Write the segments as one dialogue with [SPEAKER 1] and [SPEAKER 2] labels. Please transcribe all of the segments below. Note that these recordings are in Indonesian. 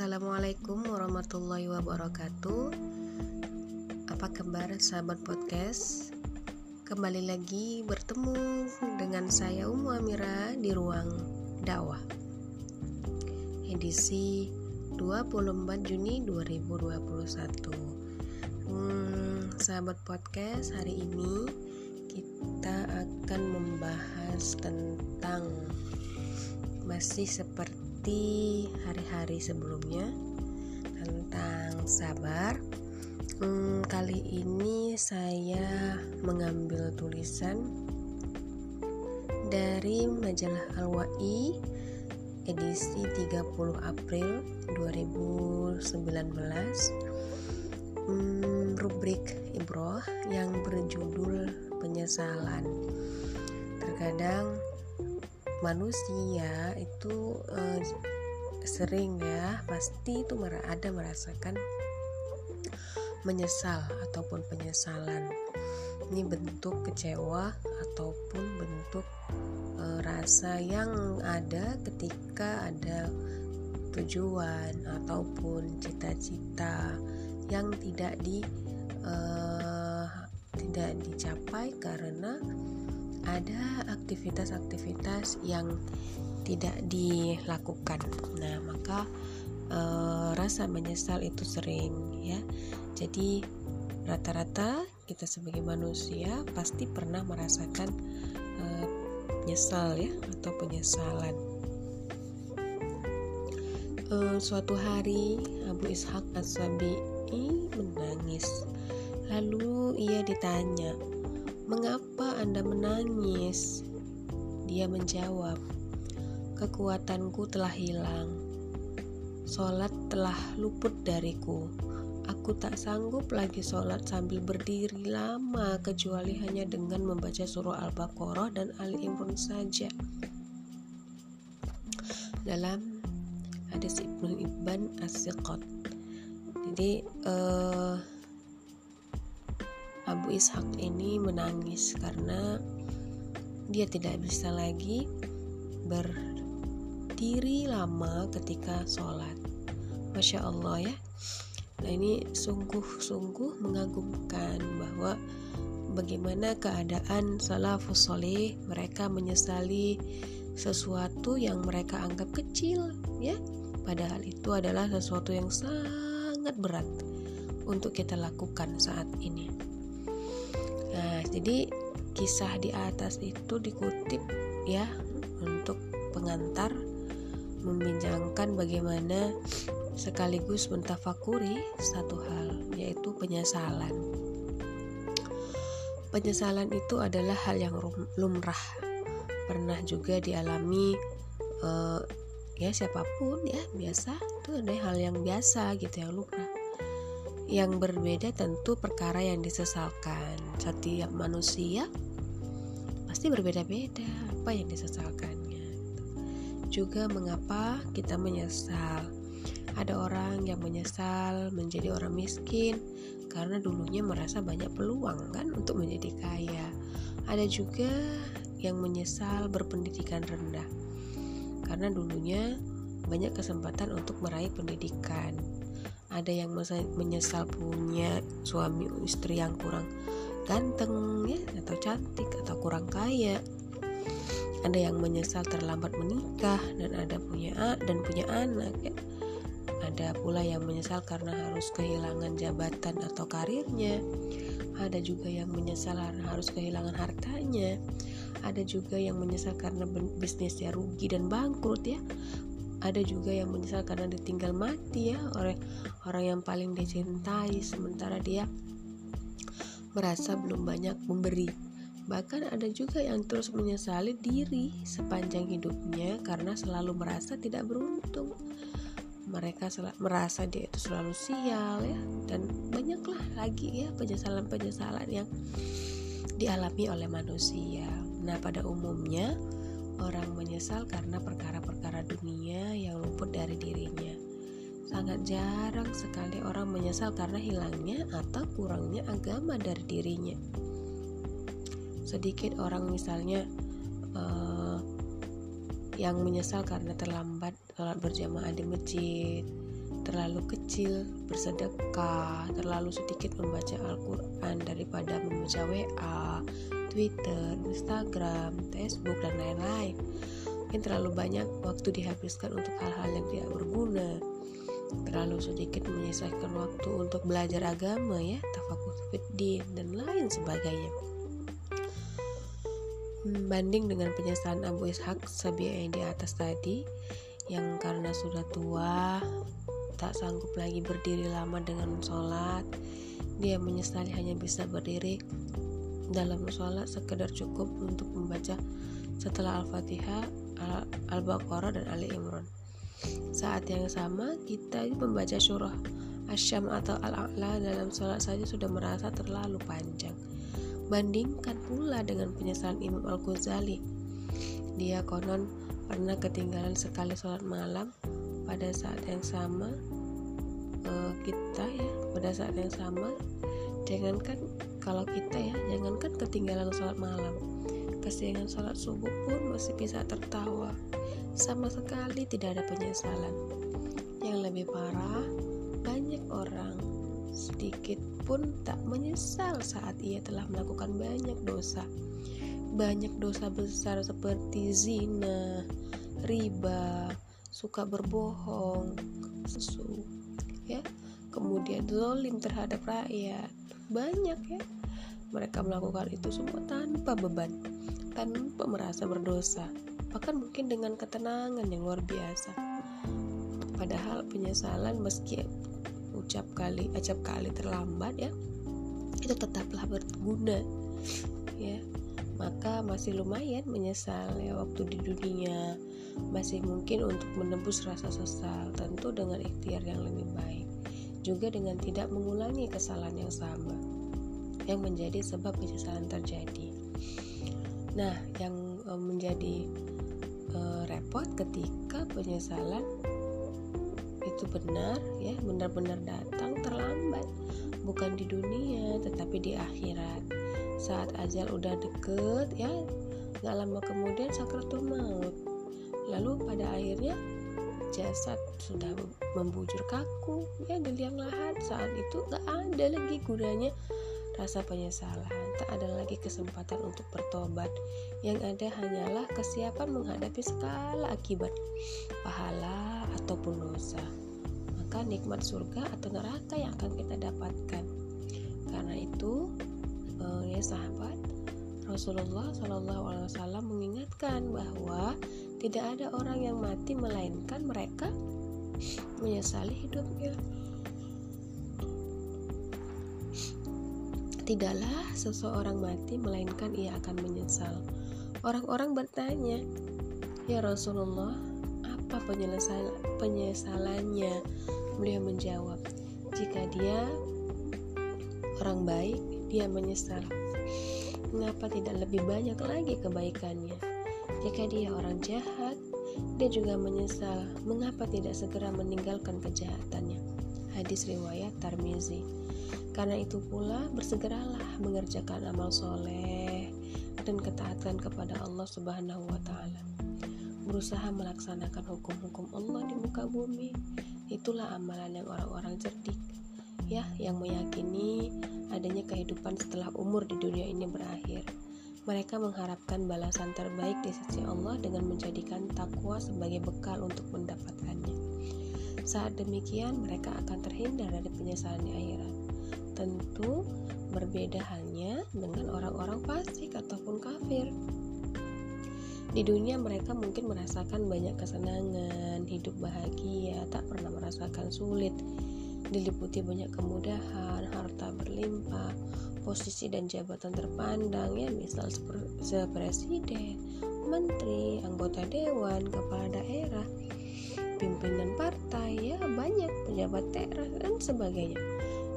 [SPEAKER 1] Assalamualaikum warahmatullahi wabarakatuh. Apa kabar sahabat podcast? Kembali lagi bertemu dengan saya Umu Amira di ruang dakwah. Edisi 24 Juni 2021 hmm, Sahabat podcast hari ini kita akan membahas tentang masih seperti seperti hari-hari sebelumnya tentang sabar. Hmm, kali ini saya mengambil tulisan dari majalah Al-Wa'i edisi 30 April 2019 hmm, rubrik Ibroh yang berjudul penyesalan terkadang manusia itu uh, sering ya pasti itu ada merasakan menyesal ataupun penyesalan. Ini bentuk kecewa ataupun bentuk e, rasa yang ada ketika ada tujuan ataupun cita-cita yang tidak di e, tidak dicapai karena ada aktivitas-aktivitas yang tidak dilakukan. Nah, maka e, rasa menyesal itu sering ya. Jadi rata-rata kita sebagai manusia pasti pernah merasakan e, nyesal ya atau penyesalan. E, suatu hari Abu Ishak As-Sabi'i menangis. Lalu ia ditanya, "Mengapa Anda menangis?" Dia menjawab, "Kekuatanku telah hilang. Sholat telah luput dariku. Aku tak sanggup lagi sholat sambil berdiri lama kecuali hanya dengan membaca surah Al-Baqarah dan Ali Imran saja." Dalam hadis Ibnu Ibn As-Siqat. Jadi uh, Ishak ini menangis karena dia tidak bisa lagi berdiri lama ketika sholat. Masya Allah ya. Nah ini sungguh-sungguh mengagumkan bahwa bagaimana keadaan salafus soleh mereka menyesali sesuatu yang mereka anggap kecil ya padahal itu adalah sesuatu yang sangat berat untuk kita lakukan saat ini. Nah, jadi kisah di atas itu dikutip ya untuk pengantar membincangkan bagaimana sekaligus mentafakuri satu hal yaitu penyesalan. Penyesalan itu adalah hal yang lumrah, pernah juga dialami uh, ya siapa pun ya biasa itu ada hal yang biasa gitu yang lumrah yang berbeda tentu perkara yang disesalkan. Setiap manusia pasti berbeda-beda apa yang disesalkannya. Juga mengapa kita menyesal. Ada orang yang menyesal menjadi orang miskin karena dulunya merasa banyak peluang kan untuk menjadi kaya. Ada juga yang menyesal berpendidikan rendah karena dulunya banyak kesempatan untuk meraih pendidikan ada yang menyesal punya suami istri yang kurang ganteng ya atau cantik atau kurang kaya. Ada yang menyesal terlambat menikah dan ada punya dan punya anak ya. Ada pula yang menyesal karena harus kehilangan jabatan atau karirnya. Ada juga yang menyesal karena harus kehilangan hartanya. Ada juga yang menyesal karena bisnisnya rugi dan bangkrut ya ada juga yang menyesal karena ditinggal mati ya oleh orang yang paling dicintai. Sementara dia merasa belum banyak memberi. Bahkan ada juga yang terus menyesali diri sepanjang hidupnya karena selalu merasa tidak beruntung. Mereka merasa dia itu selalu sial ya dan banyaklah lagi ya penyesalan-penyesalan yang dialami oleh manusia. Nah pada umumnya Orang menyesal karena perkara-perkara dunia dari dirinya. Sangat jarang sekali orang menyesal karena hilangnya atau kurangnya agama dari dirinya. Sedikit orang misalnya uh, yang menyesal karena terlambat sholat berjamaah di masjid terlalu kecil bersedekah, terlalu sedikit membaca Al-Quran daripada membaca WA, Twitter, Instagram, Facebook, dan lain-lain. Mungkin terlalu banyak waktu dihabiskan untuk hal-hal yang tidak berguna. Terlalu sedikit menyelesaikan waktu untuk belajar agama ya, tafakur fiddin dan lain sebagainya. Banding dengan penyesalan Abu Ishaq Sabi'i yang di atas tadi, yang karena sudah tua, tak sanggup lagi berdiri lama dengan sholat, dia menyesali hanya bisa berdiri dalam sholat sekedar cukup untuk membaca setelah Al-Fatihah, Al-Baqarah dan Ali Imran. Saat yang sama, kita membaca surah Asyam atau Al-A'la dalam sholat saja sudah merasa terlalu panjang. Bandingkan pula dengan penyesalan Imam Al-Ghazali. Dia konon pernah ketinggalan sekali sholat malam pada saat yang sama uh, kita ya pada saat yang sama jangankan kalau kita ya jangankan ketinggalan sholat malam kesiangan sholat subuh pun masih bisa tertawa. Sama sekali tidak ada penyesalan. Yang lebih parah banyak orang sedikit pun tak menyesal saat ia telah melakukan banyak dosa. Banyak dosa besar seperti zina riba suka berbohong susu ya. Kemudian zolim terhadap rakyat. Banyak ya. Mereka melakukan itu semua tanpa beban tanpa merasa berdosa bahkan mungkin dengan ketenangan yang luar biasa. Padahal penyesalan meski ucap kali acap kali terlambat ya itu tetaplah berguna ya. Maka masih lumayan menyesal ya waktu di dunia. Masih mungkin untuk menembus rasa sesal tentu dengan ikhtiar yang lebih baik. Juga dengan tidak mengulangi kesalahan yang sama yang menjadi sebab penyesalan terjadi. Nah, yang e, menjadi e, repot ketika penyesalan itu benar ya, benar-benar datang terlambat, bukan di dunia tetapi di akhirat. Saat ajal udah deket ya, nggak lama kemudian sakratul maut. Lalu pada akhirnya jasad sudah membujur kaku ya di liang lahat saat itu gak ada lagi gunanya rasa penyesalan. Tak ada lagi kesempatan untuk bertobat. Yang ada hanyalah kesiapan menghadapi segala akibat pahala ataupun dosa. Maka nikmat surga atau neraka yang akan kita dapatkan. Karena itu eh, ya sahabat Rasulullah Wasallam mengingatkan bahwa tidak ada orang yang mati melainkan mereka menyesali hidupnya. Tidaklah seseorang mati melainkan ia akan menyesal. Orang-orang bertanya, "Ya Rasulullah, apa penyelesal penyesalannya?" Beliau menjawab, "Jika dia orang baik, dia menyesal. Mengapa tidak lebih banyak lagi kebaikannya?" Jika dia orang jahat, dia juga menyesal mengapa tidak segera meninggalkan kejahatannya. Hadis riwayat Tarmizi. Karena itu pula bersegeralah mengerjakan amal soleh dan ketaatan kepada Allah Subhanahu wa taala. Berusaha melaksanakan hukum-hukum Allah di muka bumi. Itulah amalan yang orang-orang cerdik ya yang meyakini adanya kehidupan setelah umur di dunia ini berakhir mereka mengharapkan balasan terbaik di sisi Allah dengan menjadikan takwa sebagai bekal untuk mendapatkannya. Saat demikian, mereka akan terhindar dari penyesalan di akhirat. Tentu berbeda halnya dengan orang-orang fasik ataupun kafir. Di dunia mereka mungkin merasakan banyak kesenangan, hidup bahagia, tak pernah merasakan sulit, diliputi banyak kemudahan, harta berlimpah, posisi dan jabatan terpandang ya misal seperti presiden, menteri, anggota dewan, kepala daerah, pimpinan partai ya banyak pejabat daerah dan sebagainya.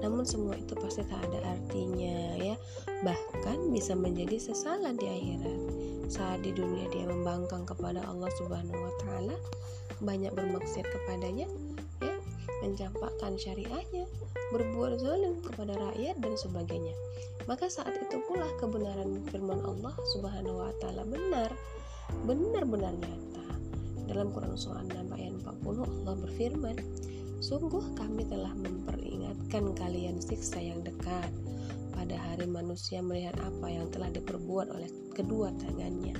[SPEAKER 1] Namun semua itu pasti tak ada artinya ya bahkan bisa menjadi sesalan di akhirat. Saat di dunia dia membangkang kepada Allah Subhanahu wa taala, banyak bermaksud kepadanya, ya, mencampakkan syariahnya, berbuat zalim kepada rakyat dan sebagainya. Maka saat itu pula kebenaran firman Allah Subhanahu wa taala benar, benar-benar nyata. Dalam Quran surah 6 ayat 40 Allah berfirman, Sungguh kami telah memperingatkan kalian siksa yang dekat. Pada hari manusia melihat apa yang telah diperbuat oleh kedua tangannya.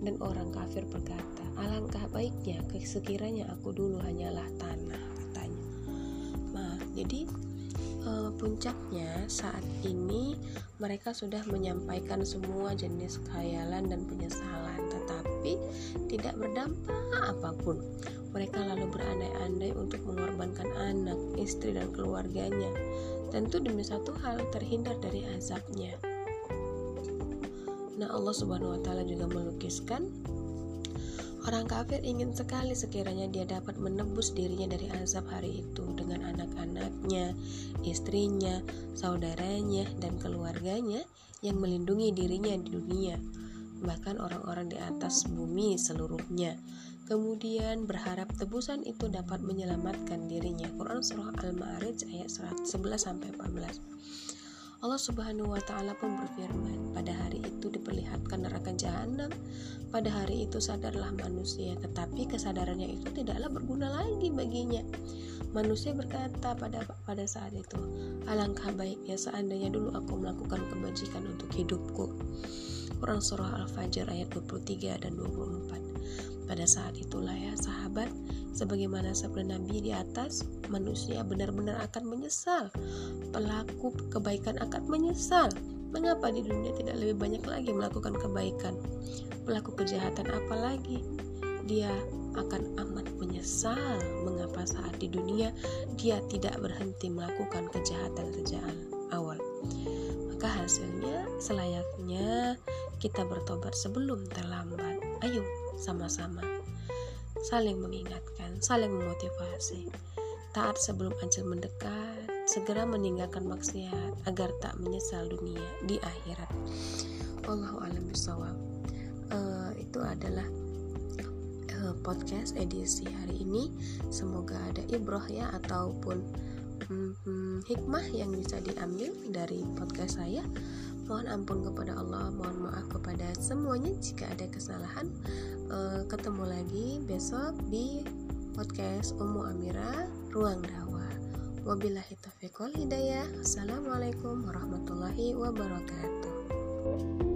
[SPEAKER 1] Dan orang kafir berkata alangkah baiknya sekiranya aku dulu hanyalah tanah katanya. Nah jadi uh, puncaknya saat ini mereka sudah menyampaikan semua jenis khayalan dan penyesalan. Tetapi tidak berdampak apa pun. Mereka lalu berandai-andai untuk mengorbankan anak, istri dan keluarganya. Tentu demi satu hal terhindar dari azabnya. Nah Allah subhanahu wa ta'ala juga melukiskan Orang kafir ingin sekali sekiranya dia dapat menebus dirinya dari azab hari itu dengan anak-anaknya, istrinya, saudaranya, dan keluarganya yang melindungi dirinya di dunia, bahkan orang-orang di atas bumi seluruhnya. Kemudian berharap tebusan itu dapat menyelamatkan dirinya. Quran Surah Al-Ma'arij ayat 11 sampai 14. Allah Subhanahu wa taala pun berfirman, pada hari itu diperlihatkan neraka jahanam. Pada hari itu sadarlah manusia, tetapi kesadarannya itu tidaklah berguna lagi baginya. Manusia berkata pada pada saat itu, alangkah baiknya seandainya dulu aku melakukan kebajikan untuk hidupku. Quran surah Al-Fajr ayat 23 dan 24. Pada saat itulah ya sahabat, sebagaimana sabda Nabi di atas, manusia benar-benar akan menyesal. Pelaku kebaikan akan menyesal. Mengapa di dunia tidak lebih banyak lagi melakukan kebaikan? Pelaku kejahatan apalagi? Dia akan amat menyesal mengapa saat di dunia dia tidak berhenti melakukan kejahatan sejak awal. Maka hasilnya selayaknya kita bertobat sebelum terlambat. Ayo sama-sama saling mengingatkan, saling memotivasi. Taat sebelum ajal mendekat, segera meninggalkan maksiat agar tak menyesal dunia di akhirat. Allahu a'lam bishawab. Uh, itu adalah uh, podcast edisi hari ini. Semoga ada ibroh ya ataupun hmm, hikmah yang bisa diambil dari podcast saya. Mohon ampun kepada Allah, mohon maaf kepada semuanya jika ada kesalahan. Uh, ketemu lagi besok di podcast Umu Amira Ruang Dakwah. Wabillahi taufiq wal hidayah. Assalamualaikum warahmatullahi wabarakatuh.